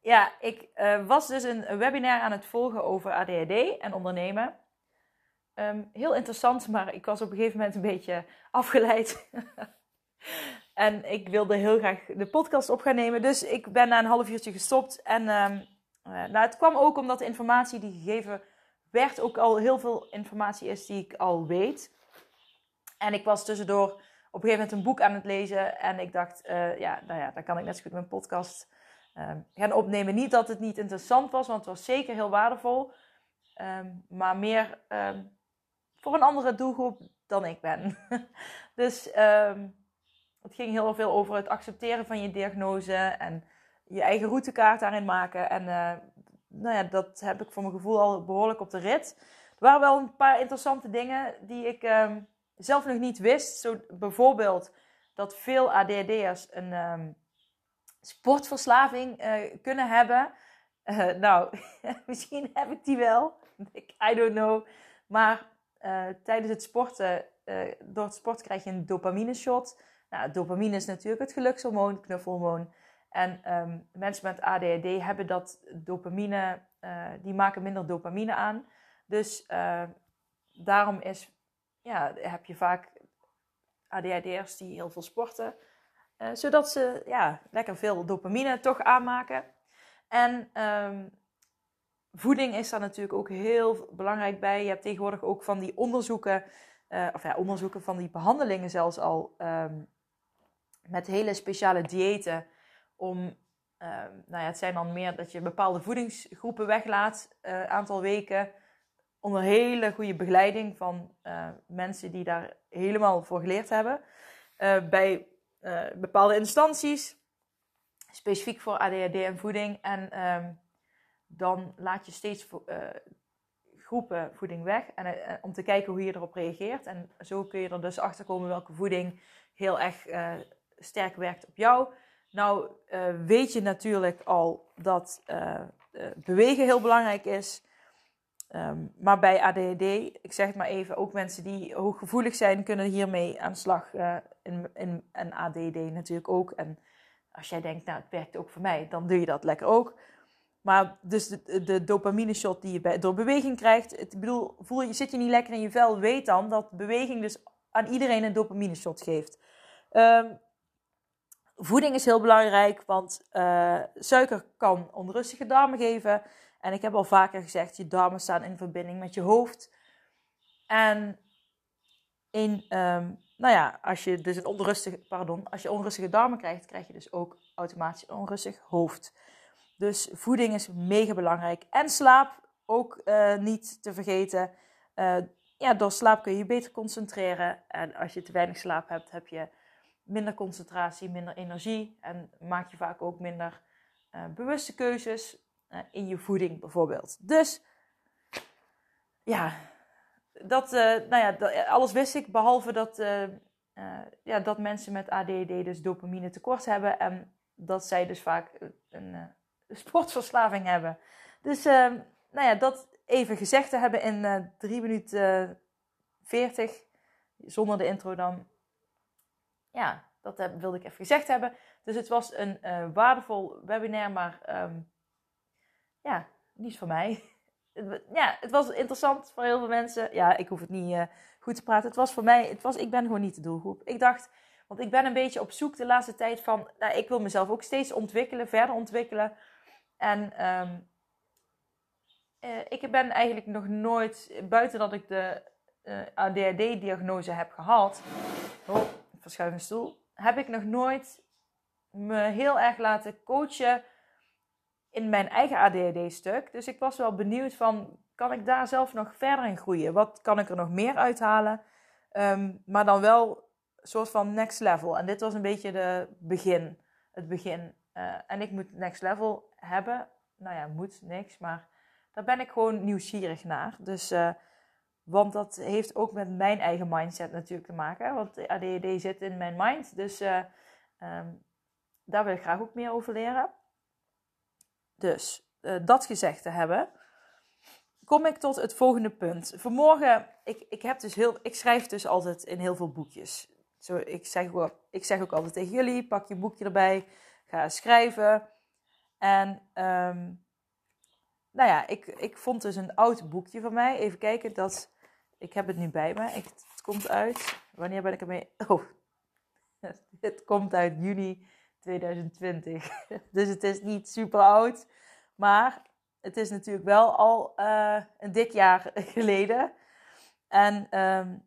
Ja, ik uh, was dus een webinar aan het volgen over ADHD en ondernemen. Um, heel interessant, maar ik was op een gegeven moment een beetje afgeleid. en ik wilde heel graag de podcast op gaan nemen. Dus ik ben na een half uurtje gestopt. En um, uh, nou, het kwam ook omdat de informatie die gegeven werd ook al heel veel informatie is die ik al weet. En ik was tussendoor op een gegeven moment een boek aan het lezen. En ik dacht, uh, ja, nou ja, dan kan ik net zo goed mijn podcast um, gaan opnemen. Niet dat het niet interessant was, want het was zeker heel waardevol. Um, maar meer um, voor een andere doelgroep dan ik ben. dus het ging heel veel over het accepteren van je diagnose en je eigen routekaart daarin maken. En uh, nou ja, dat heb ik voor mijn gevoel al behoorlijk op de rit. Er waren wel een paar interessante dingen die ik zelf nog niet wist. Zo bijvoorbeeld dat veel ADHD'ers een sportverslaving uh, kunnen hebben. Uh, nou, misschien heb ik die wel. I don't know. Maar uh, tijdens het sporten, door het sport krijg je een dopamine shot. Nou, dopamine is natuurlijk het gelukshormoon, knuffelhormoon. En um, mensen met ADHD hebben dat dopamine, die maken minder dopamine aan. Dus daarom is, ja, heb je vaak ADHD'ers die heel veel sporten. Uh, zodat ze ja, lekker veel dopamine toch aanmaken. En um, voeding is daar natuurlijk ook heel belangrijk bij. Je hebt tegenwoordig ook van die onderzoeken, uh, of ja, onderzoeken van die behandelingen zelfs al, um, met hele speciale diëten. Om, um, nou ja, het zijn dan meer dat je bepaalde voedingsgroepen weglaat, een uh, aantal weken. Onder hele goede begeleiding van mensen die daar helemaal voor geleerd hebben. bij uh, bepaalde instanties, specifiek voor ADHD en voeding. En um, dan laat je steeds uh, groepen voeding weg en, uh, om te kijken hoe je erop reageert. En zo kun je er dus achter komen welke voeding heel erg sterk werkt op jou. Nou weet je natuurlijk al dat bewegen heel belangrijk is. Um, maar bij ADHD, ik zeg het maar even, ook mensen die hooggevoelig zijn, kunnen hiermee aan de slag. Uh, in, in, en ADD natuurlijk ook. En als jij denkt, nou, het werkt ook voor mij, dan doe je dat lekker ook. Maar dus de, de dopamine shot die je bij, door beweging krijgt, ik bedoel, voel je, zit je niet lekker in je vel, weet dan dat beweging dus aan iedereen een dopamine shot geeft. Um, voeding is heel belangrijk, want uh, suiker kan onrustige darmen geven. En ik heb al vaker gezegd, je darmen staan in verbinding met je hoofd. En in, um, nou ja, als je dus een onrustige, pardon, als je onrustige darmen krijgt, krijg je dus ook automatisch een onrustig hoofd. Dus voeding is mega belangrijk. En slaap ook uh, niet te vergeten. Uh, ja, door slaap kun je je beter concentreren. En als je te weinig slaap hebt, heb je minder concentratie, minder energie. En maak je vaak ook minder uh, bewuste keuzes uh, in je voeding bijvoorbeeld. Dus ja, dat, uh, nou ja, dat, alles wist ik, behalve dat, ja, dat mensen met ADD dus dopamine tekort hebben en dat zij dus vaak een, sportverslaving hebben. Dus ehm, nou ja, dat even gezegd te hebben in 3 minuten 40, zonder de intro dan. Ja, dat wilde ik even gezegd hebben. Dus het was een waardevol webinar, maar um, ja, niet voor mij. Ja, het was interessant voor heel veel mensen. Ja, ik hoef het niet uh, goed te praten. Het was voor mij, het was, ik ben gewoon niet de doelgroep. Ik dacht, want ik ben een beetje op zoek de laatste tijd van, nou, ik wil mezelf ook steeds ontwikkelen, verder ontwikkelen. En um, uh, ik ben eigenlijk nog nooit, buiten dat ik de uh, ADHD-diagnose heb gehad, oh, verschuif een stoel, heb ik nog nooit me heel erg laten coachen in mijn eigen ADHD-stuk. Dus ik was wel benieuwd van, kan ik daar zelf nog verder in groeien? Wat kan ik er nog meer uithalen? Ehm, maar dan wel een soort van next level. En dit was een beetje de begin, het begin. Uh, en ik moet next level hebben. Nou ja, moet niks, maar daar ben ik gewoon nieuwsgierig naar. Dus, uh, want dat heeft ook met mijn eigen mindset natuurlijk te maken. Want ADHD zit in mijn mind. Dus uh, um, daar wil ik graag ook meer over leren. Dus uh, dat gezegd te hebben, kom ik tot het volgende punt. Vanmorgen, ik, ik, heb dus heel, ik schrijf dus altijd in heel veel boekjes. Zo, ik, zeg ook, ik zeg ook altijd tegen jullie, pak je boekje erbij, ga schrijven. En um, nou ja, ik, ik vond dus een oud boekje van mij. Even kijken, dat, ik heb het nu bij me. Het komt uit, wanneer ben ik ermee? Oh, het komt uit juni 2020. Dus het is niet super oud. Maar het is natuurlijk wel al uh, een dik jaar geleden. En um,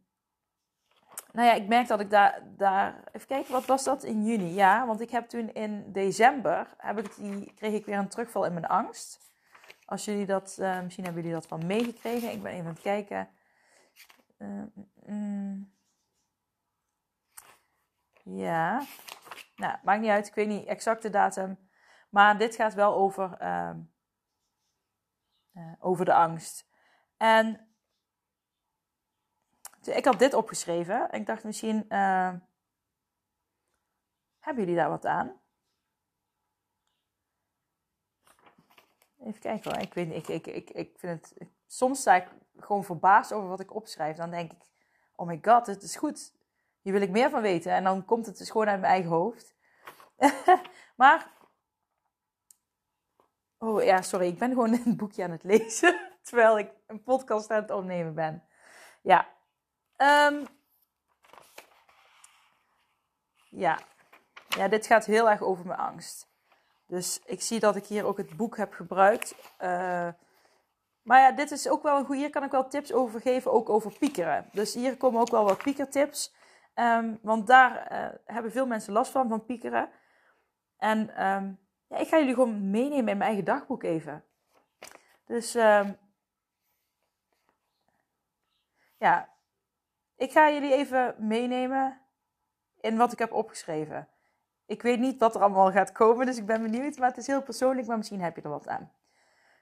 nou ja, ik merk dat ik daar, daar. Even kijken, wat was dat in juni? Ja, want ik heb toen in december. Heb ik die, kreeg ik weer een terugval in mijn angst. Als jullie dat. Uh, misschien hebben jullie dat wel meegekregen. Ik ben even aan het kijken. Uh, mm, ja. Nou, maakt niet uit. Ik weet niet exact de datum. Maar dit gaat wel over, uh, uh, over de angst. En ik had dit opgeschreven. En ik dacht misschien, uh, hebben jullie daar wat aan? Even kijken hoor. Ik weet niet, ik, ik, ik, ik vind het... Soms sta ik gewoon verbaasd over wat ik opschrijf. Dan denk ik, oh my god, het is goed. Hier wil ik meer van weten. En dan komt het dus gewoon uit mijn eigen hoofd. maar. Oh ja, sorry. Ik ben gewoon een boekje aan het lezen. Terwijl ik een podcast aan het opnemen ben. Ja. Um, ja. Ja, dit gaat heel erg over mijn angst. Dus ik zie dat ik hier ook het boek heb gebruikt. Uh, maar ja, dit is ook wel een goede. Hier kan ik wel tips over geven, ook over piekeren. Dus hier komen ook wel wat piekertips. Um, want daar uh, hebben veel mensen last van, van piekeren. En um, ja, ik ga jullie gewoon meenemen in mijn eigen dagboek even. Dus um, ja, ik ga jullie even meenemen in wat ik heb opgeschreven. Ik weet niet wat er allemaal gaat komen, dus ik ben benieuwd. Maar het is heel persoonlijk, maar misschien heb je er wat aan.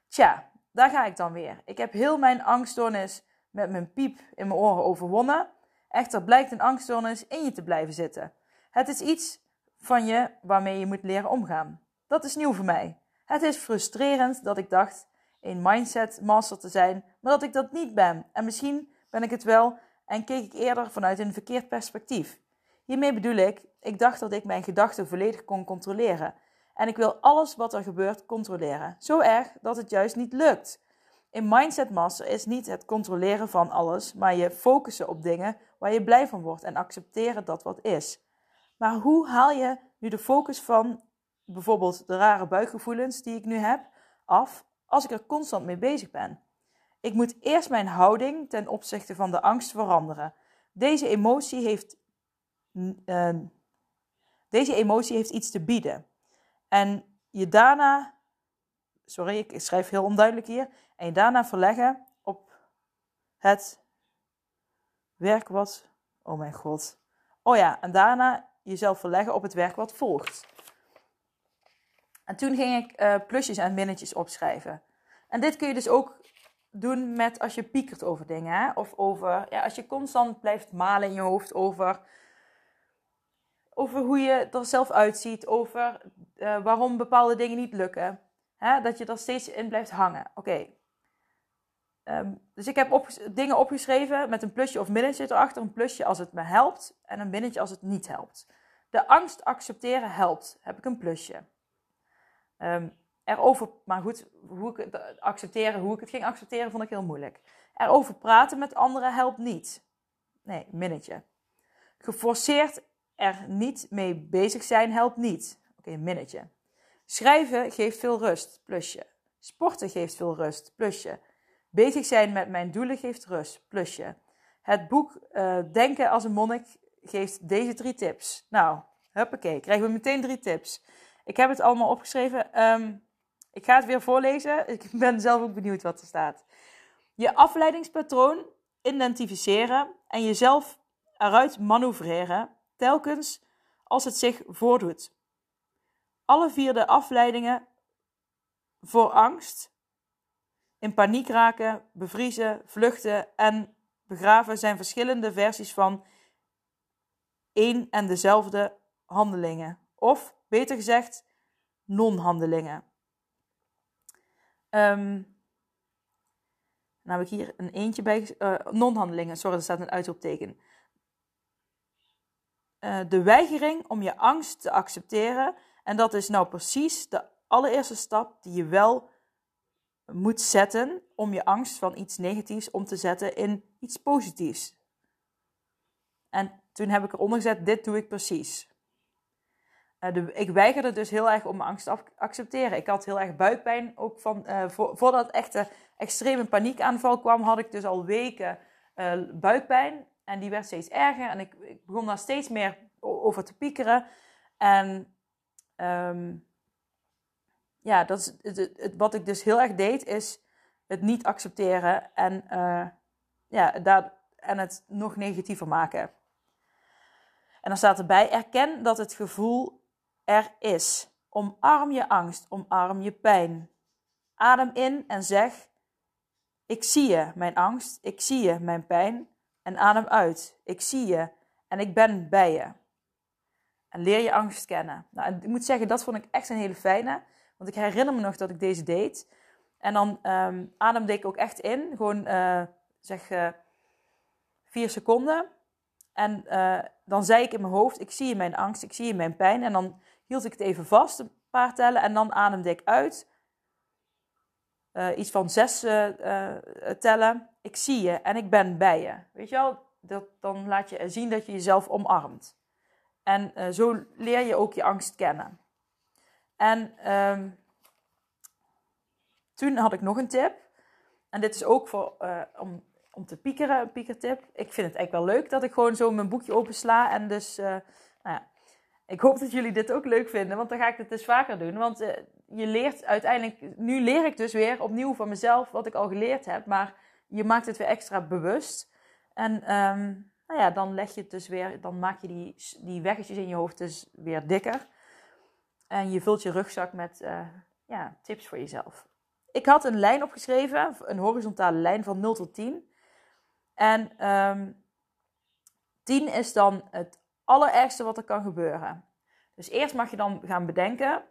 Tja, daar ga ik dan weer. Ik heb heel mijn angststoornis met mijn piep in mijn oren overwonnen. Echter blijkt een angststoornis in je te blijven zitten. Het is iets van je waarmee je moet leren omgaan. Dat is nieuw voor mij. Het is frustrerend dat ik dacht een mindset master te zijn, maar dat ik dat niet ben. En misschien ben ik het wel en keek ik eerder vanuit een verkeerd perspectief. Hiermee bedoel ik, ik dacht dat ik mijn gedachten volledig kon controleren. En ik wil alles wat er gebeurt controleren. Zo erg dat het juist niet lukt. Een mindset master is niet het controleren van alles, maar je focussen op dingen waar je blij van wordt en accepteren dat wat is. Maar hoe haal je nu de focus van bijvoorbeeld de rare buikgevoelens die ik nu heb af als ik er constant mee bezig ben? Ik moet eerst mijn houding ten opzichte van de angst veranderen. Deze emotie heeft, uh, deze emotie heeft iets te bieden. En je daarna, sorry, ik schrijf heel onduidelijk hier, en je daarna verleggen op het werk wat, oh mijn god. Oh ja, en daarna jezelf verleggen op het werk wat volgt. En toen ging ik uh, plusjes en minnetjes opschrijven. En dit kun je dus ook doen met als je piekert over dingen. Hè? Of over, ja, als je constant blijft malen in je hoofd over, over hoe je er zelf uitziet. Over uh, waarom bepaalde dingen niet lukken. Hè? Dat je er steeds in blijft hangen. Oké, Um, dus ik heb dingen opgeschreven met een plusje of minnetje erachter. Een plusje als het me helpt en een minnetje als het niet helpt. De angst accepteren helpt, heb ik een plusje. Um, erover, maar goed, hoe ik het accepteren, hoe ik het ging accepteren, vond ik heel moeilijk. Erover praten met anderen helpt niet. Nee, minnetje. Geforceerd er niet mee bezig zijn helpt niet. Oké, okay, minnetje. Schrijven geeft veel rust, plusje. Sporten geeft veel rust, plusje. Bezig zijn met mijn doelen geeft rust, plusje. Het boek uh, Denken als een monnik geeft deze drie tips. Nou, huppakee, krijgen we meteen drie tips. Ik heb het allemaal opgeschreven. Um, Ik ga het weer voorlezen. Ik ben zelf ook benieuwd wat er staat. Je afleidingspatroon identificeren en jezelf eruit manoeuvreren, telkens als het zich voordoet. Alle vier de afleidingen voor angst, in paniek raken, bevriezen, vluchten en begraven zijn verschillende versies van één en dezelfde handelingen. Of beter gezegd, non-handelingen. Um, nou heb ik hier een eentje bij. Uh, non-handelingen, sorry, er staat een uitroepteken. Uh, de weigering om je angst te accepteren. En dat is nou precies de allereerste stap die je wel moet zetten om je angst van iets negatiefs om te zetten in iets positiefs. En toen heb ik eronder gezet, dit doe ik precies. Uh, de, ik weigerde dus heel erg om mijn angst te accepteren. Ik had heel erg buikpijn. Ook van, voor, voordat echte extreme paniekaanval kwam, had ik dus al weken uh, buikpijn. En die werd steeds erger. En ik, ik, begon daar steeds meer over te piekeren. En um, ja, dat is het, wat ik dus heel erg deed, is het niet accepteren en, ja, daar, en het nog negatiever maken. En dan staat erbij: erken dat het gevoel er is. Omarm je angst, omarm je pijn. Adem in en zeg: Ik zie je, mijn angst, ik zie je, mijn pijn. En adem uit: Ik zie je en ik ben bij je. En leer je angst kennen. Nou, ik moet zeggen, dat vond ik echt een hele fijne. Want ik herinner me nog dat ik deze deed. En dan um, ademde ik ook echt in. Gewoon uh, zeg uh, vier seconden. En uh, dan zei ik in mijn hoofd: Ik zie je mijn angst, ik zie je mijn pijn. En dan hield ik het even vast, een paar tellen, en dan ademde ik uit. Iets van zes tellen. Ik zie je en ik ben bij je. Weet je wel, dat, dan laat je zien dat je jezelf omarmt. En zo leer je ook je angst kennen. En um, toen had ik nog een tip. En dit is ook voor, om, om te piekeren, een piekertip. Ik vind het eigenlijk wel leuk dat ik gewoon zo mijn boekje opensla en dus nou ja, ik hoop dat jullie dit ook leuk vinden, want dan ga ik het dus vaker doen. Want uh, je leert uiteindelijk, nu leer ik dus weer opnieuw van mezelf wat ik al geleerd heb, maar je maakt het weer extra bewust. En um, nou ja, dan leg je het dus weer, dan maak je die, die weggetjes in je hoofd dus weer dikker. En je vult je rugzak met uh, ja, tips voor jezelf. Ik had een lijn opgeschreven, een horizontale lijn van 0 tot 10. En um, ehm, 10 is dan het allerergste wat er kan gebeuren. Dus eerst mag je dan gaan bedenken.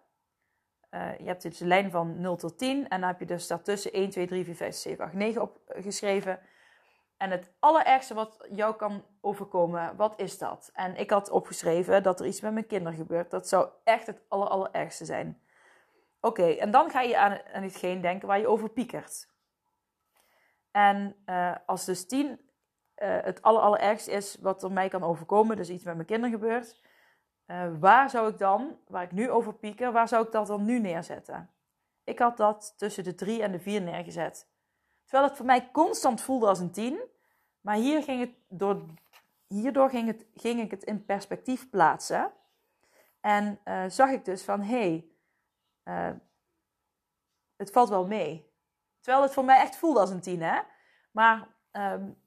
Uh, je hebt dus een lijn van 0 tot 10 en dan heb je dus daartussen 1, 2, 3, 4, 5, 6, 7, 8, 9 opgeschreven. En het allerergste wat jou kan overkomen, wat is dat? En ik had opgeschreven dat er iets met mijn kinderen gebeurt. Dat zou echt het aller, allerergste zijn. Oké, en dan ga je aan, aan hetgeen denken waar je over piekert. En uh, als dus 10 uh, het aller, allerergste is wat er mij kan overkomen, dus iets met mijn kinderen gebeurt, uh, waar zou ik dan, waar ik nu over pieker, waar zou ik dat dan nu neerzetten? Ik had dat tussen de 3 en de 4 neergezet. Terwijl het voor mij constant voelde als een 10, maar hier ging het door, hierdoor ging, het, ging ik het in perspectief plaatsen. En uh, zag ik dus van, hé, hey, het valt wel mee. Terwijl het voor mij echt voelde als een 10, hè. Maar um,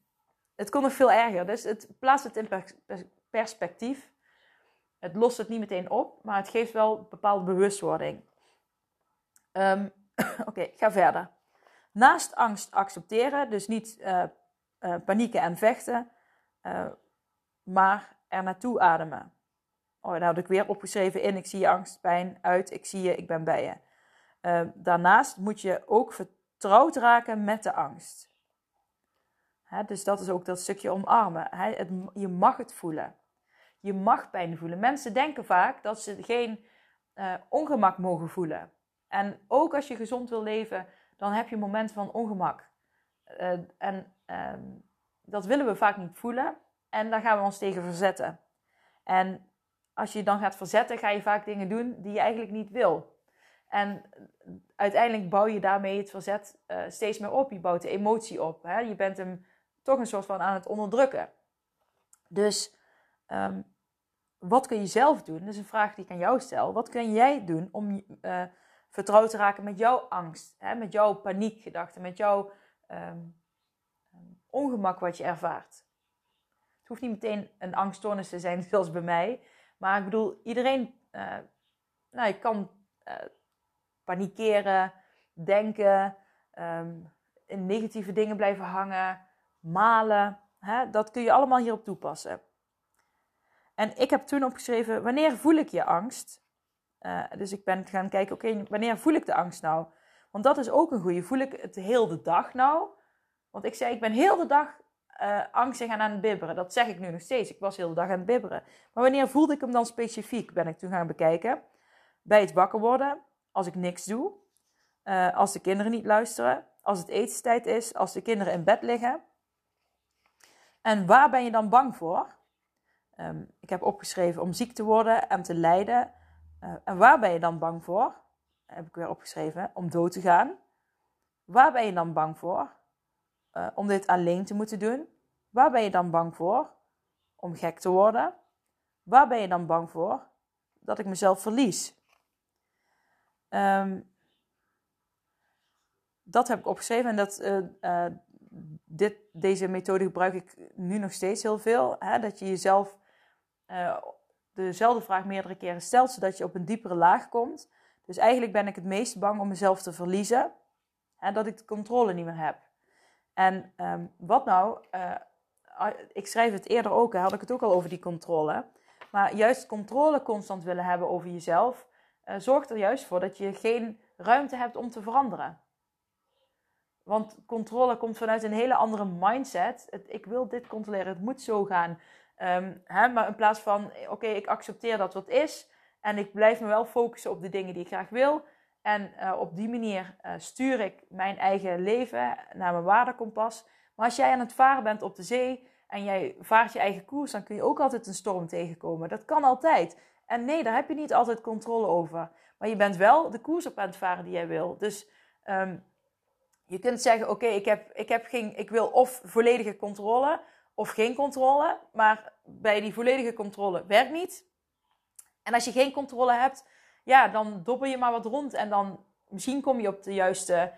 het kon nog veel erger. Dus het plaatst het in perspectief. Het lost het niet meteen op, maar het geeft wel bepaalde bewustwording. Um, Oké, ga verder. Naast angst accepteren, dus niet uh, uh, panieken en vechten, uh, maar er naartoe ademen. Oh, daar had ik weer opgeschreven in, ik zie je angst, pijn, uit, ik zie je, ik ben bij je. daarnaast moet je ook vertrouwd raken met de angst dus dat is ook dat stukje omarmen. het, je mag het voelen. Je mag pijn voelen. Mensen denken vaak dat ze geen ongemak mogen voelen. En ook als je gezond wil leven, dan heb je momenten van ongemak. Uh, en uh, dat willen we vaak niet voelen. En daar gaan we ons tegen verzetten. En als je dan gaat verzetten, ga je vaak dingen doen die je eigenlijk niet wil. En uiteindelijk bouw je daarmee het verzet uh, steeds meer op. Je bouwt de emotie op. Hè? Je bent hem toch een soort van aan het onderdrukken. Dus um, wat kun je zelf doen? Dat is een vraag die ik aan jou stel. Wat kun jij doen om uh, vertrouwd te raken met jouw angst, hè, met jouw paniekgedachten, met jouw ehm, ongemak wat je ervaart. Het hoeft niet meteen een angststoornis te zijn, zoals bij mij. Maar ik bedoel, iedereen uh, nou, je kan uh, panikeren, denken, um, in negatieve dingen blijven hangen, malen. Hè? Dat kun je allemaal hierop toepassen. En ik heb toen opgeschreven, wanneer voel ik je angst? Uh, dus ik ben gaan kijken, oké, wanneer voel ik de angst nou? Want dat is ook een goede. Voel ik het heel de dag nou? Want ik zei, ik ben heel de dag uh, angstig en aan het bibberen. Dat zeg ik nu nog steeds. Ik was heel de dag aan het bibberen. Maar wanneer voelde ik hem dan specifiek? Ben ik toen gaan bekijken. Bij het wakker worden, als ik niks doe, uh, als de kinderen niet luisteren, als het etenstijd is, als de kinderen in bed liggen. En waar ben je dan bang voor? Um, ik heb opgeschreven om ziek te worden en te lijden. Uh, en waar ben je dan bang voor? Heb ik weer opgeschreven om dood te gaan. Waar ben je dan bang voor? Uh, om dit alleen te moeten doen? Waar ben je dan bang voor? Om gek te worden? Waar ben je dan bang voor? Dat ik mezelf verlies. Um, dat heb ik opgeschreven en dat, uh, dit, deze methode gebruik ik nu nog steeds heel veel. Hè? Dat je jezelf uh, dezelfde vraag meerdere keren stelt, zodat je op een diepere laag komt. Dus eigenlijk ben ik het meest bang om mezelf te verliezen en dat ik de controle niet meer heb. En um, wat nou, ik schrijf het eerder ook, had ik het ook al over die controle. Maar juist controle constant willen hebben over jezelf, zorgt er juist voor dat je geen ruimte hebt om te veranderen. Want controle komt vanuit een hele andere mindset. Ik wil dit controleren, het moet zo gaan. Um, hè, maar in plaats van, oké, ik accepteer dat wat is. En ik blijf me wel focussen op de dingen die ik graag wil. En uh, op die manier uh, stuur ik mijn eigen leven naar mijn waardekompas. Maar als jij aan het varen bent op de zee en jij vaart je eigen koers, dan kun je ook altijd een storm tegenkomen. Dat kan altijd. En nee, daar heb je niet altijd controle over. Maar je bent wel de koers op aan het varen die jij wil. Dus um, je kunt zeggen, oké, ik, heb, ik, heb geen, ik wil of volledige controle of geen controle. Maar bij die volledige controle werkt niet. En als je geen controle hebt, ja, dan dobbel je maar wat rond. En dan misschien kom je op de juiste,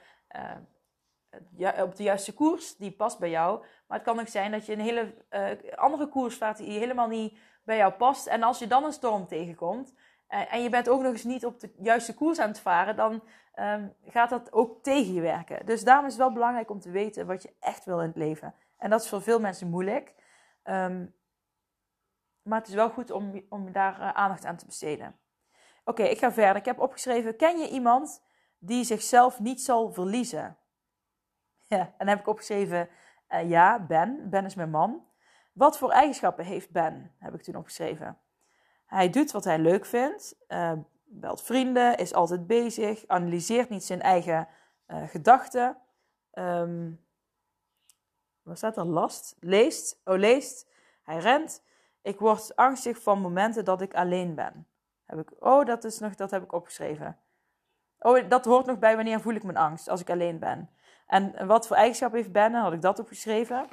uh, op de juiste koers die past bij jou. Maar het kan ook zijn dat je een hele uh, andere koers vaart die helemaal niet bij jou past. En als je dan een storm tegenkomt, uh, en je bent ook nog eens niet op de juiste koers aan het varen, dan um, gaat dat ook tegen je werken. Dus daarom is het wel belangrijk om te weten wat je echt wil in het leven. En dat is voor veel mensen moeilijk. Um, maar het is wel goed om, om daar uh, aandacht aan te besteden. Oké, ik ga verder. Ik heb opgeschreven: Ken je iemand die zichzelf niet zal verliezen? Ja, en dan heb ik opgeschreven: uh, Ja, Ben. Ben is mijn man. Wat voor eigenschappen heeft Ben? Heb ik toen opgeschreven. Hij doet wat hij leuk vindt. Uh, belt vrienden, is altijd bezig, analyseert niet zijn eigen gedachten. Um, wat staat er? Last? Leest. Oh, leest. Hij rent. Ik word angstig van momenten dat ik alleen ben. Heb ik, oh, dat, is nog, dat heb ik opgeschreven. Oh, dat hoort nog bij wanneer voel ik mijn angst, als ik alleen ben. En wat voor eigenschappen heeft Ben? Had ik dat opgeschreven.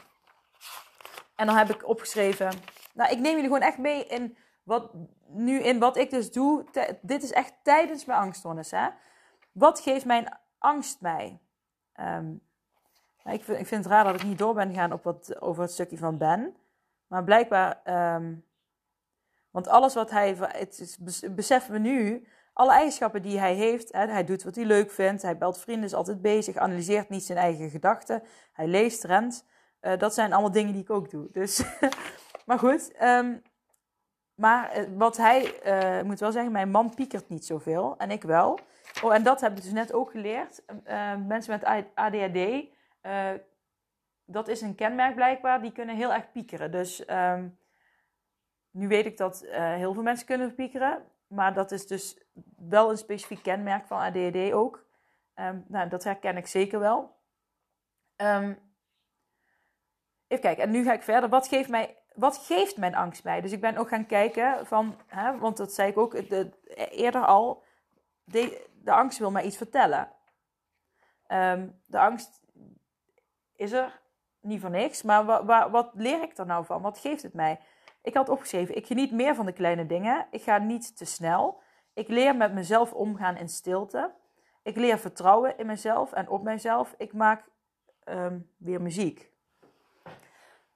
En dan heb ik opgeschreven... Nou, ik neem jullie gewoon echt mee in wat, nu in wat ik dus doe, dit is echt tijdens mijn angststoornis. Hè? Wat geeft mijn angst mij? Um, ik, vind, ik vind het raar dat ik niet door ben gegaan op wat, over het stukje van Ben. Maar blijkbaar, um, want alles wat hij, het is, beseffen we nu, alle eigenschappen die hij heeft. Hè, hij doet wat hij leuk vindt, hij belt vrienden, is altijd bezig, analyseert niet zijn eigen gedachten. Hij leest, rent. Uh, dat zijn allemaal dingen die ik ook doe. Dus, maar goed, um, maar eh, wat hij, uh, moet wel zeggen, mijn man piekert niet zoveel en ik wel. Oh, en dat heb ik dus net ook geleerd. Uh, mensen met ADHD, dat is een kenmerk blijkbaar, die kunnen heel erg piekeren. Dus um, nu weet ik dat heel veel mensen kunnen piekeren, maar dat is dus wel een specifiek kenmerk van ADHD ook. Um, nou, dat herken ik zeker wel. Um, even kijken, en nu ga ik verder. Wat geeft mij wat geeft mijn angst mij? Dus ik ben ook gaan kijken van, hè, want dat zei ik ook de, eerder al, de, angst wil mij iets vertellen. De angst is er niet voor niks, maar wa, wa, wat leer ik er nou van? Wat geeft het mij? Ik had opgeschreven, ik geniet meer van de kleine dingen. Ik ga niet te snel. Ik leer met mezelf omgaan in stilte. Ik leer vertrouwen in mezelf en op mezelf. Ik maak ehm, weer muziek.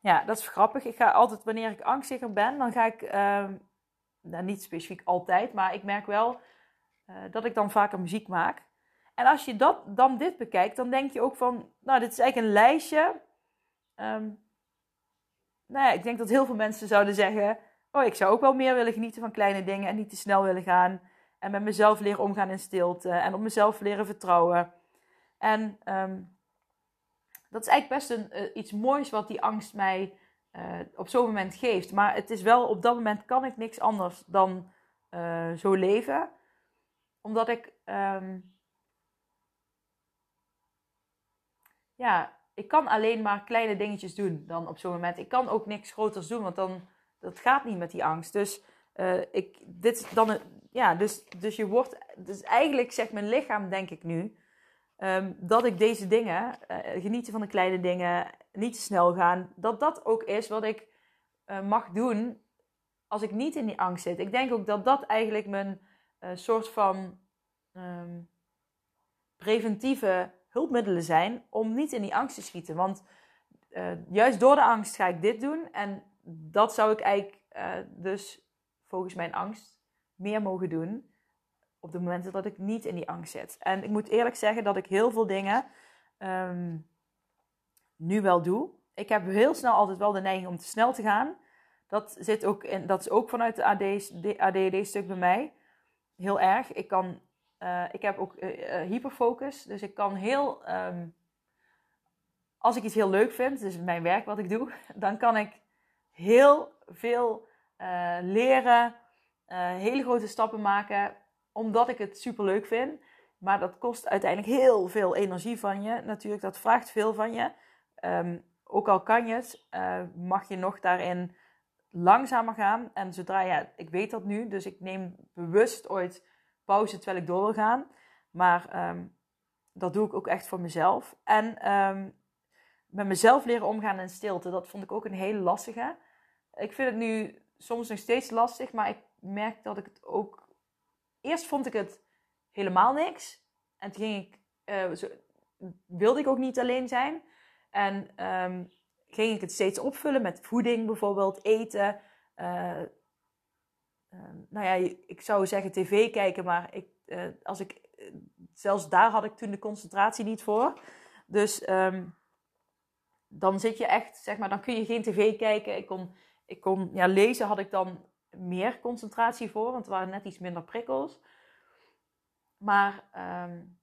Ja, dat is grappig. Ik ga altijd, wanneer ik angstiger ben, dan ga ik, um, nou, niet specifiek altijd, maar ik merk wel uh, dat ik dan vaker muziek maak. En als je dat, dan dit bekijkt, dan denk je ook van, nou, dit is eigenlijk een lijstje. Um, nou ja, ik denk dat heel veel mensen zouden zeggen, oh, ik zou ook wel meer willen genieten van kleine dingen en niet te snel willen gaan. En met mezelf leren omgaan in stilte en op mezelf leren vertrouwen. En um, dat is eigenlijk best een, uh, iets moois wat die angst mij uh, op zo'n moment geeft. Maar het is wel, op dat moment kan ik niks anders dan uh, zo leven. Omdat ik, um, ja, ik kan alleen maar kleine dingetjes doen dan op zo'n moment. Ik kan ook niks groters doen, want dan, dat gaat niet met die angst. Dus ik, dit dan, ja, dus, dus je wordt, dus eigenlijk zegt mijn lichaam, denk ik nu, um, dat ik deze dingen, uh, genieten van de kleine dingen, niet te snel gaan, dat dat ook is wat ik uh, mag doen als ik niet in die angst zit. Ik denk ook dat dat eigenlijk mijn soort van um, preventieve hulpmiddelen zijn om niet in die angst te schieten. Want juist door de angst ga ik dit doen en dat zou ik eigenlijk dus volgens mijn angst meer mogen doen op de momenten dat ik niet in die angst zit. En ik moet eerlijk zeggen dat ik heel veel dingen um, nu wel doe. Ik heb heel snel altijd wel de neiging om te snel te gaan. Dat, zit ook in, dat is ook vanuit de ADHD-stuk bij mij. Heel erg. Ik, kan, uh, ik heb ook uh, uh, hyperfocus. Dus ik kan heel... Um, als ik iets heel leuk vind, dus mijn werk wat ik doe, dan kan ik heel veel leren, hele grote stappen maken omdat ik het super leuk vind. Maar dat kost uiteindelijk heel veel energie van je. Natuurlijk, dat vraagt veel van je. Um, ook al kan je het, mag je nog daarin langzamer gaan. En zodra, ja, ik weet dat nu, dus ik neem bewust ooit pauze terwijl ik door wil gaan. Maar um, dat doe ik ook echt voor mezelf. En um, met mezelf leren omgaan in stilte, dat vond ik ook een hele lastige. Ik vind het nu soms nog steeds lastig, maar ik merk dat ik het ook eerst vond ik het helemaal niks. En toen ging ik, uh, zo, wilde ik ook niet alleen zijn. En um, ging ik het steeds opvullen met voeding bijvoorbeeld, eten. Uh, nou ja, ik zou zeggen tv kijken, maar ik, uh, als ik, zelfs daar had ik toen de concentratie niet voor. Dus um, dan zit je echt, zeg maar, dan kun je geen tv kijken. Ik kon, ik kon ja, lezen had ik dan meer concentratie voor, want er waren net iets minder prikkels. Maar um,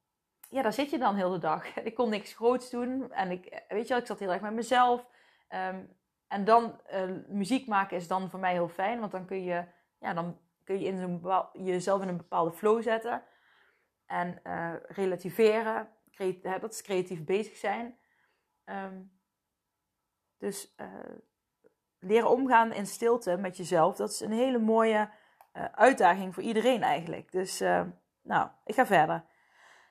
ja, daar zit je dan heel de dag. Ik kon niks groots doen en ik, weet je wel, ik zat heel erg met mezelf. En dan muziek maken is dan voor mij heel fijn, want dan kun je, ja, dan kun je in zo'n jezelf in een bepaalde flow zetten en uh, relativeren. Dat is creatief bezig zijn. Um, dus uh, leren omgaan in stilte met jezelf, dat is een hele mooie uh, uitdaging voor iedereen eigenlijk. Dus nou, ik ga verder.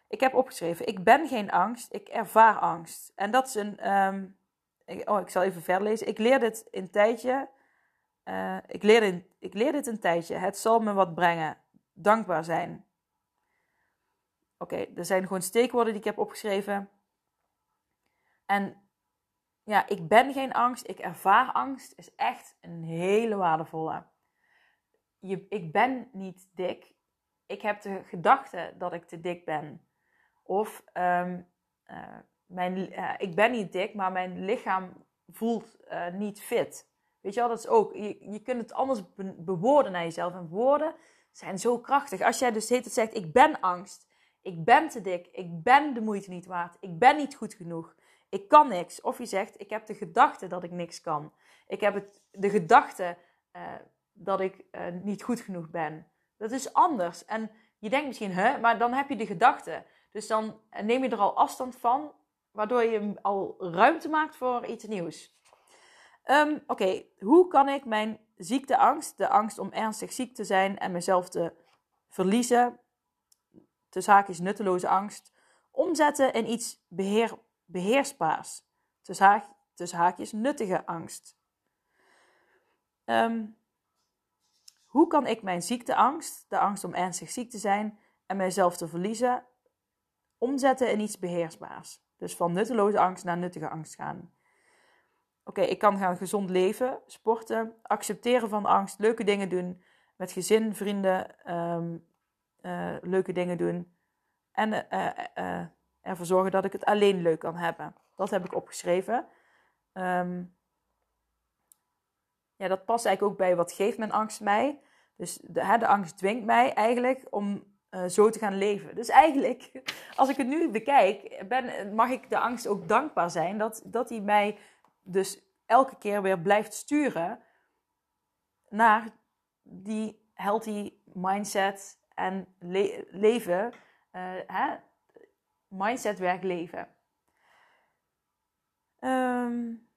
Ik heb opgeschreven, ik ben geen angst, ik ervaar angst. En dat is een, um, ik, oh ik zal even verder lezen. Ik leer dit een tijdje, uh, ik, leer dit, ik leer dit een tijdje, het zal me wat brengen. Dankbaar zijn. Oké, er zijn gewoon steekwoorden die ik heb opgeschreven. En ja, ik ben geen angst, ik ervaar angst, is echt een hele waardevolle. Je, ik ben niet dik. Ik heb de gedachte dat ik te dik ben. Of um, uh, mijn, uh, ik ben niet dik, maar mijn lichaam voelt niet fit. Weet je wel, dat is ook. Je, je kunt het anders be bewoorden naar jezelf. En woorden zijn zo krachtig. Als jij dus het zegt: Ik ben angst. Ik ben te dik. Ik ben de moeite niet waard. Ik ben niet goed genoeg ik kan niks. Of je zegt, ik heb de gedachte dat ik niks kan. Ik heb het, de gedachte uh, dat ik uh, niet goed genoeg ben. Dat is anders. En je denkt misschien, hè, maar dan heb je de gedachte. Dus dan neem je er al afstand van, waardoor je al ruimte maakt voor iets nieuws. Um, Oké, hoe kan ik mijn ziekteangst, de angst om ernstig ziek te zijn en mezelf te verliezen, de zaak is nutteloze angst, omzetten in iets beheer, beheersbaars. Haak, tussen haakjes nuttige angst. Um, hoe kan ik mijn ziekteangst, de angst om ernstig ziek te zijn en mijzelf te verliezen, omzetten in iets beheersbaars. Dus van nutteloze angst naar nuttige angst gaan. Oké, ik kan gaan gezond leven, sporten, accepteren van angst, leuke dingen doen, met gezin, vrienden, ehm, eh, leuke dingen doen. En uh, ervoor zorgen dat ik het alleen leuk kan hebben. Dat heb ik opgeschreven. Ehm, ja, dat past eigenlijk ook bij wat geeft mijn angst mij. Dus de, hè, de angst dwingt mij eigenlijk om zo te gaan leven. Dus eigenlijk, als ik het nu bekijk, ben, mag ik de angst ook dankbaar zijn dat, dat hij mij dus elke keer weer blijft sturen naar die healthy mindset en leven, uh, hè? mindset werk leven. Um,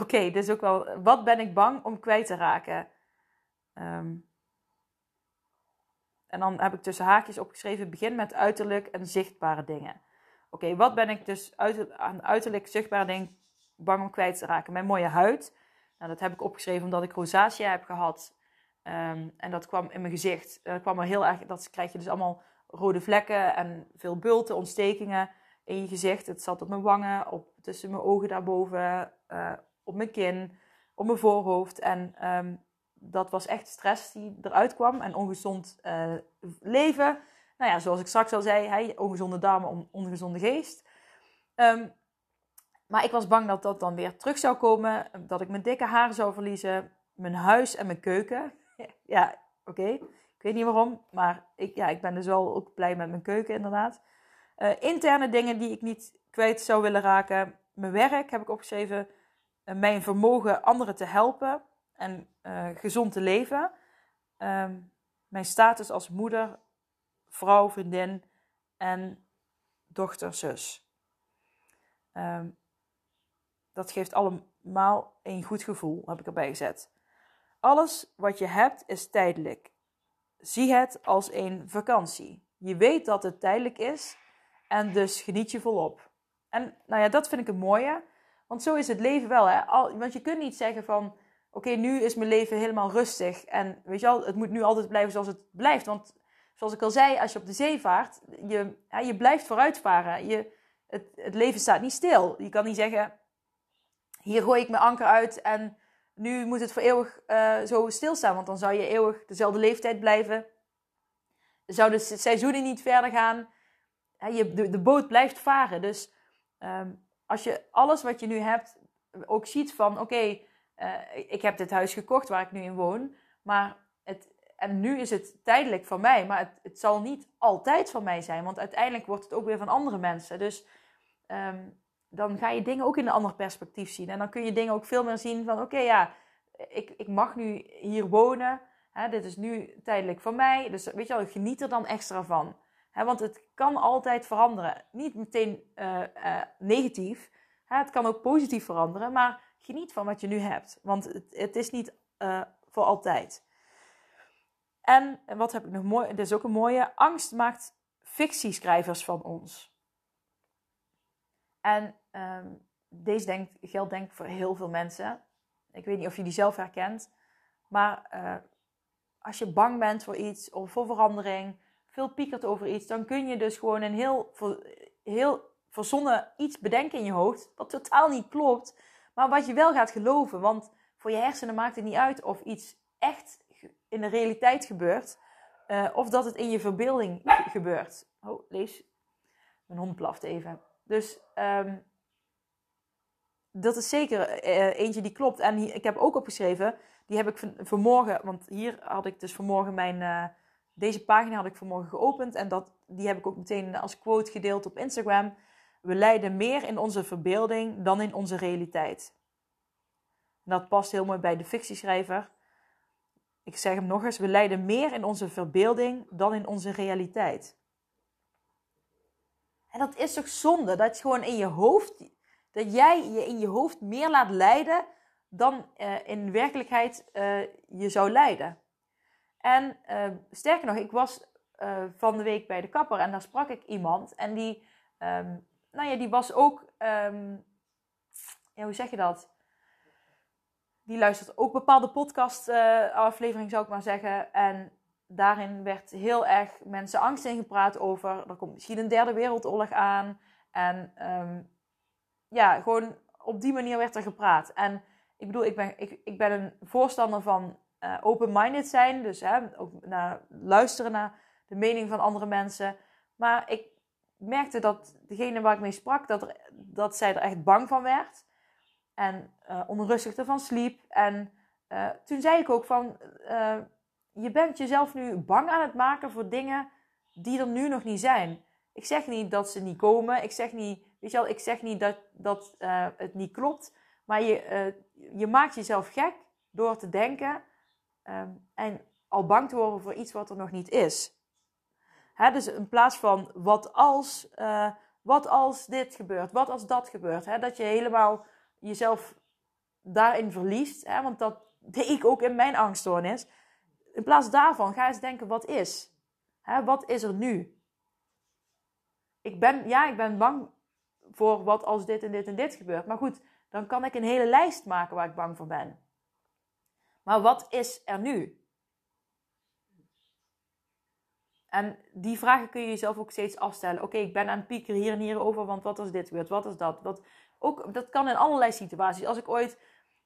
Oké, dus ook wel, wat ben ik bang om kwijt te raken? Um, en dan heb ik tussen haakjes opgeschreven: begin met uiterlijk en zichtbare dingen. Oké, wat ben ik dus aan uiterlijk zichtbare dingen bang om kwijt te raken? Mijn mooie huid. Nou, dat heb ik opgeschreven omdat ik rosacea heb gehad. Um, en dat kwam in mijn gezicht. Dat kwam er heel erg. Dat krijg je dus allemaal rode vlekken en veel bulten, ontstekingen in je gezicht. Het zat op mijn wangen, op, tussen mijn ogen daarboven, uh, op mijn kin, op mijn voorhoofd. En um, dat was echt stress die eruit kwam en ongezond uh, leven. Nou ja, zoals ik straks al zei, hey, ongezonde darmen, ongezonde geest. Um, maar ik was bang dat dat dan weer terug zou komen. Dat ik mijn dikke haren zou verliezen. Mijn huis en mijn keuken. ja, oké. Ik weet niet waarom. Maar ik, ja, ik ben dus wel ook blij met mijn keuken inderdaad. Uh, interne dingen die ik niet kwijt zou willen raken. Mijn werk heb ik opgeschreven. Uh, mijn vermogen anderen te helpen. En uh, gezond te leven. Ehm, mijn status als moeder, vrouw, vriendin en dochter, zus. Um, dat geeft allemaal een goed gevoel, heb ik erbij gezet. Alles wat je hebt is tijdelijk. Zie het als een vakantie. Je weet dat het tijdelijk is en dus geniet je volop. En nou ja, dat vind ik een mooie. Want zo is het leven wel. Hè? Al, want je kunt niet zeggen van, oké, nu is mijn leven helemaal rustig. En weet je wel, het moet nu altijd blijven zoals het blijft. Want zoals ik al zei, als je op de zee vaart, je, je blijft vooruitvaren. Je, het, het leven staat niet stil. Je kan niet zeggen, hier gooi ik mijn anker uit en nu moet het voor eeuwig uh, zo stilstaan. Want dan zou je eeuwig dezelfde leeftijd blijven. Zouden de seizoenen niet verder gaan. je, de, boot blijft varen. Dus um, als je alles wat je nu hebt ook ziet van... Oké, uh, ik heb dit huis gekocht waar ik nu in woon. Maar en nu is het tijdelijk van mij. Maar het, het zal niet altijd van mij zijn. Want uiteindelijk wordt het ook weer van andere mensen. Dus... Um, dan ga je dingen ook in een ander perspectief zien. En dan kun je dingen ook veel meer zien van: oké, ja, ik, ik mag nu hier wonen. Hè, dit is nu tijdelijk voor mij. Dus weet je wel, geniet er dan extra van. Hè, want het kan altijd veranderen. Niet meteen uh, uh, negatief. Hè, het kan ook positief veranderen. Maar geniet van wat je nu hebt. Want het, het is niet uh, voor altijd. En wat heb ik nog mooi? Dit is ook een mooie. Angst maakt fictieschrijvers van ons. En um, deze denkt, geldt denk ik voor heel veel mensen. Ik weet niet of je die zelf herkent. Maar uh, als je bang bent voor iets of voor verandering, veel piekert over iets, dan kun je dus gewoon een heel, heel verzonnen iets bedenken in je hoofd. Wat totaal niet klopt, maar wat je wel gaat geloven. Want voor je hersenen maakt het niet uit of iets echt in de realiteit gebeurt. Uh, of dat het in je verbeelding gebeurt. Oh, lees. Mijn hond blaft even. Dus um, dat is zeker uh, eentje die klopt. En ik heb ook opgeschreven, die heb ik van, vanmorgen, want hier had ik dus vanmorgen mijn, uh, deze pagina had ik vanmorgen geopend. En dat, die heb ik ook meteen als quote gedeeld op Instagram. We lijden meer in onze verbeelding dan in onze realiteit. Dat past heel mooi bij de fictieschrijver. Ik zeg hem nog eens, we lijden meer in onze verbeelding dan in onze realiteit. En dat is toch zonde, dat je gewoon in je hoofd, dat jij je in je hoofd meer laat leiden dan uh, in werkelijkheid uh, je zou leiden. En uh, sterker nog, ik was van de week bij de kapper en daar sprak ik iemand en die, um, nou ja, die was ook, um, ja, hoe zeg je dat? Die luistert ook bepaalde podcast afleveringen zou ik maar zeggen. En daarin werd heel erg mensen angst in gepraat over. Er komt misschien een derde wereldoorlog aan. En ehm, ja, gewoon op die manier werd er gepraat. En ik bedoel, ik ben, ik, ik ben een voorstander van uh, open-minded zijn. Dus hè, ook naar, luisteren naar de mening van andere mensen. Maar ik merkte dat degene waar ik mee sprak, dat, dat zij er echt bang van werd. En uh, onrustig ervan sliep. En uh, toen zei ik ook van, uh, je bent jezelf nu bang aan het maken voor dingen die er nu nog niet zijn. Ik zeg niet dat ze niet komen. Ik zeg niet, weet je wel, ik zeg niet dat, dat het niet klopt. Maar je, je maakt jezelf gek door te denken um, en al bang te worden voor iets wat er nog niet is. Hè, dus in plaats van wat als, wat als dit gebeurt, wat als dat gebeurt. Hè, dat je helemaal jezelf daarin verliest. Hè, want dat deed ik ook in mijn angststoornis. In plaats daarvan ga eens denken, wat is? Hè, wat is er nu? Ik ben, ja, ik ben bang voor wat als dit en dit en dit gebeurt. Maar goed, dan kan ik een hele lijst maken waar ik bang voor ben. Maar wat is er nu? En die vragen kun je jezelf ook steeds afstellen. Oké, ik ben aan het piekeren hier en hier over, want wat als dit gebeurt? Wat is dat? Wat, ook, dat kan in allerlei situaties. Als ik ooit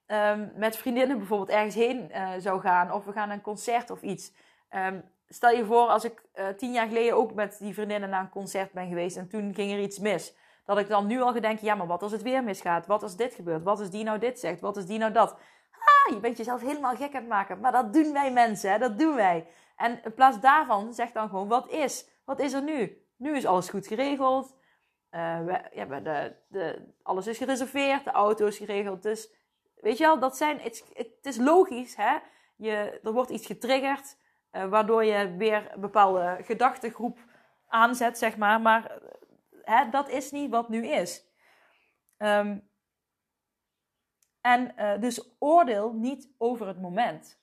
um, met vriendinnen bijvoorbeeld ergens heen uh, zou gaan, of we gaan naar een concert of iets. Um, stel je voor, als ik uh, tien jaar geleden ook met die vriendinnen naar een concert ben geweest en toen ging er iets mis. Dat ik dan nu al ga denken, ja, maar wat als het weer misgaat? Wat als dit gebeurt? Wat als die nou dit zegt? Wat als die nou dat? Ah, je bent jezelf helemaal gek aan het maken. Maar dat doen wij mensen, hè? dat doen wij. En in plaats daarvan zeg dan gewoon, wat is? Wat is er nu? Nu is alles goed geregeld. Uh, we, ja, de, de, alles is gereserveerd, de auto is geregeld. Dus weet je wel, dat zijn, het, het is logisch. Hè? Je, er wordt iets getriggerd, uh, waardoor je weer een bepaalde gedachtegroep aanzet, zeg maar. Maar hè, dat is niet wat nu is. Um, en uh, dus oordeel niet over het moment.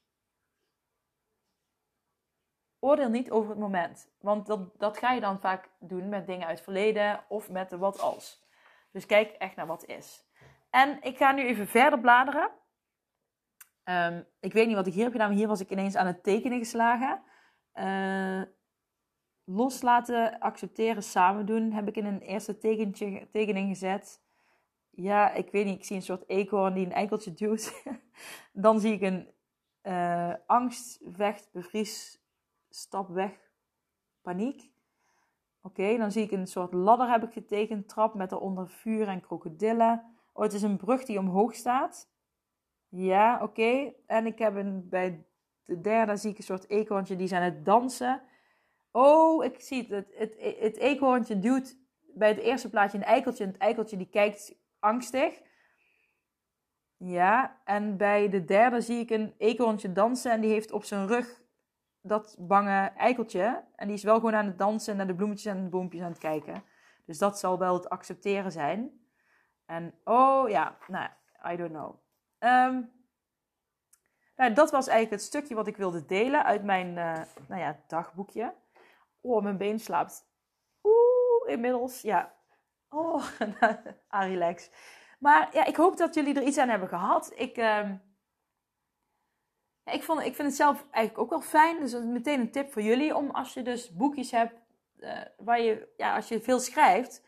Oordeel niet over het moment. Want dat, dat ga je dan vaak doen met dingen uit het verleden of met de wat als. Dus kijk echt naar wat is. En ik ga nu even verder bladeren. Um, ik weet niet wat ik hier heb gedaan, maar hier was ik ineens aan het tekenen geslagen. Uh, loslaten, accepteren, samen doen heb ik in een eerste tekening gezet ja, ik weet niet, ik zie een soort eekhoorn die een eikeltje duwt. dan zie ik een uh, angst, vecht, bevries, stap weg, paniek. Oké, dan zie ik een soort ladder heb ik getekend, trap met eronder vuur en krokodillen. Oh, het is een brug die omhoog staat. Ja, oké. En ik heb een, bij de derde zie ik een soort eekhoorntje die is aan het dansen. Oh, ik zie het. Het, het, het duwt bij het eerste plaatje een eikeltje. En het eikeltje die kijkt angstig. Ja, en bij de derde zie ik een eekhoorntje dansen en die heeft op zijn rug dat bange eikeltje. En die is wel gewoon aan het dansen en naar de bloemetjes en de boompjes aan het kijken. Dus dat zal wel het accepteren zijn. En oh ja, nou, I don't know. Um, nou, dat was eigenlijk het stukje wat ik wilde delen uit mijn uh, nou ja, dagboekje. Oh, mijn been slaapt. Oeh, inmiddels. Ja, Oh, relax. Maar ja, ik hoop dat jullie er iets aan hebben gehad. Ik, uh, ik, vond, ik vind het zelf eigenlijk ook wel fijn. Dus dat meteen een tip voor jullie. Om als je dus boekjes hebt uh, waar je, ja, als je veel schrijft,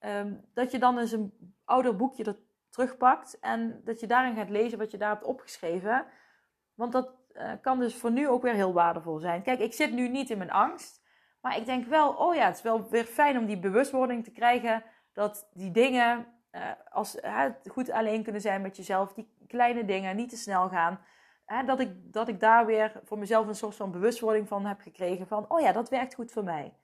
um, dat je dan eens een ouder boekje er terugpakt. En dat je daarin gaat lezen wat je daar hebt opgeschreven. Want dat uh, kan dus voor nu ook weer heel waardevol zijn. Kijk, ik zit nu niet in mijn angst. Maar ik denk wel, oh ja, het is wel weer fijn om die bewustwording te krijgen dat die dingen, uh, als, uh, goed alleen kunnen zijn met jezelf, die kleine dingen, niet te snel gaan. Dat, ik, dat ik daar weer voor mezelf een soort van bewustwording van heb gekregen. Van, oh ja, dat werkt goed voor mij.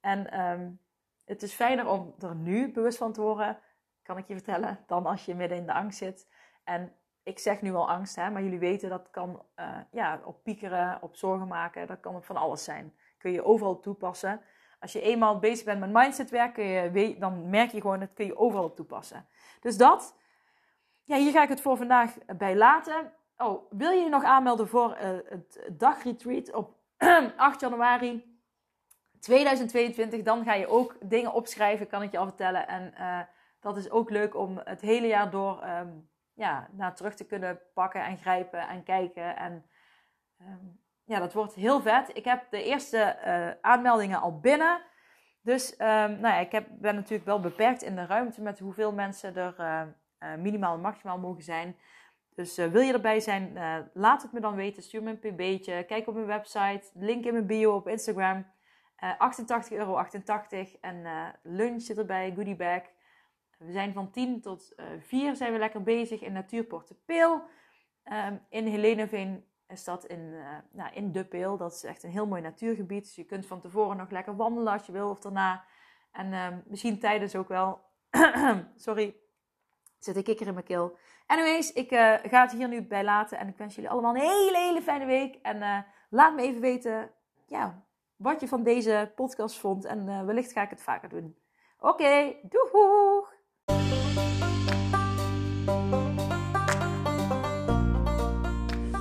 En um, het is fijner om er nu bewust van te worden, kan ik je vertellen, dan als je midden in de angst zit. En ik zeg nu al angst, hè, maar jullie weten dat kan uh, ja, op piekeren, op zorgen maken, dat kan van alles zijn. Kun je overal toepassen. Als je eenmaal bezig bent met mindsetwerk, je, dan merk je gewoon, dat kun je overal toepassen. Dus dat. Ja, hier ga ik het voor vandaag bij laten. Oh, wil je je nog aanmelden voor uh, het dagretreat op 8 januari 2022? Dan ga je ook dingen opschrijven, kan ik je al vertellen. En uh, dat is ook leuk om het hele jaar door um, ja, naar terug te kunnen pakken en grijpen en kijken. En um, ja, dat wordt heel vet. Ik heb de eerste aanmeldingen al binnen. Dus ehm, nou ja, ik heb, ben natuurlijk wel beperkt in de ruimte met hoeveel mensen er minimaal en maximaal mogen zijn. Dus wil je erbij zijn, laat het me dan weten. Stuur me een pb'tje. Kijk op mijn website. Link in mijn bio op Instagram. 88,88 euro. 88, en lunch zit erbij, goodie bag. We zijn van 10 tot uh, eh, 4 zijn we lekker bezig in Natuurporte Peel. Um, in Heleneveen is dat in, uh, nou, in De Peel. Dat is echt een heel mooi natuurgebied. Dus je kunt van tevoren nog lekker wandelen als je wil of daarna. En um, misschien tijdens ook wel. Sorry, zit ik kikker in mijn keel. Anyways, ik uh, ga het hier nu bij laten. En ik wens jullie allemaal een hele, hele fijne week. En laat me even weten ja, wat je van deze podcast vond. En wellicht ga ik het vaker doen. Oké, okay, doeg!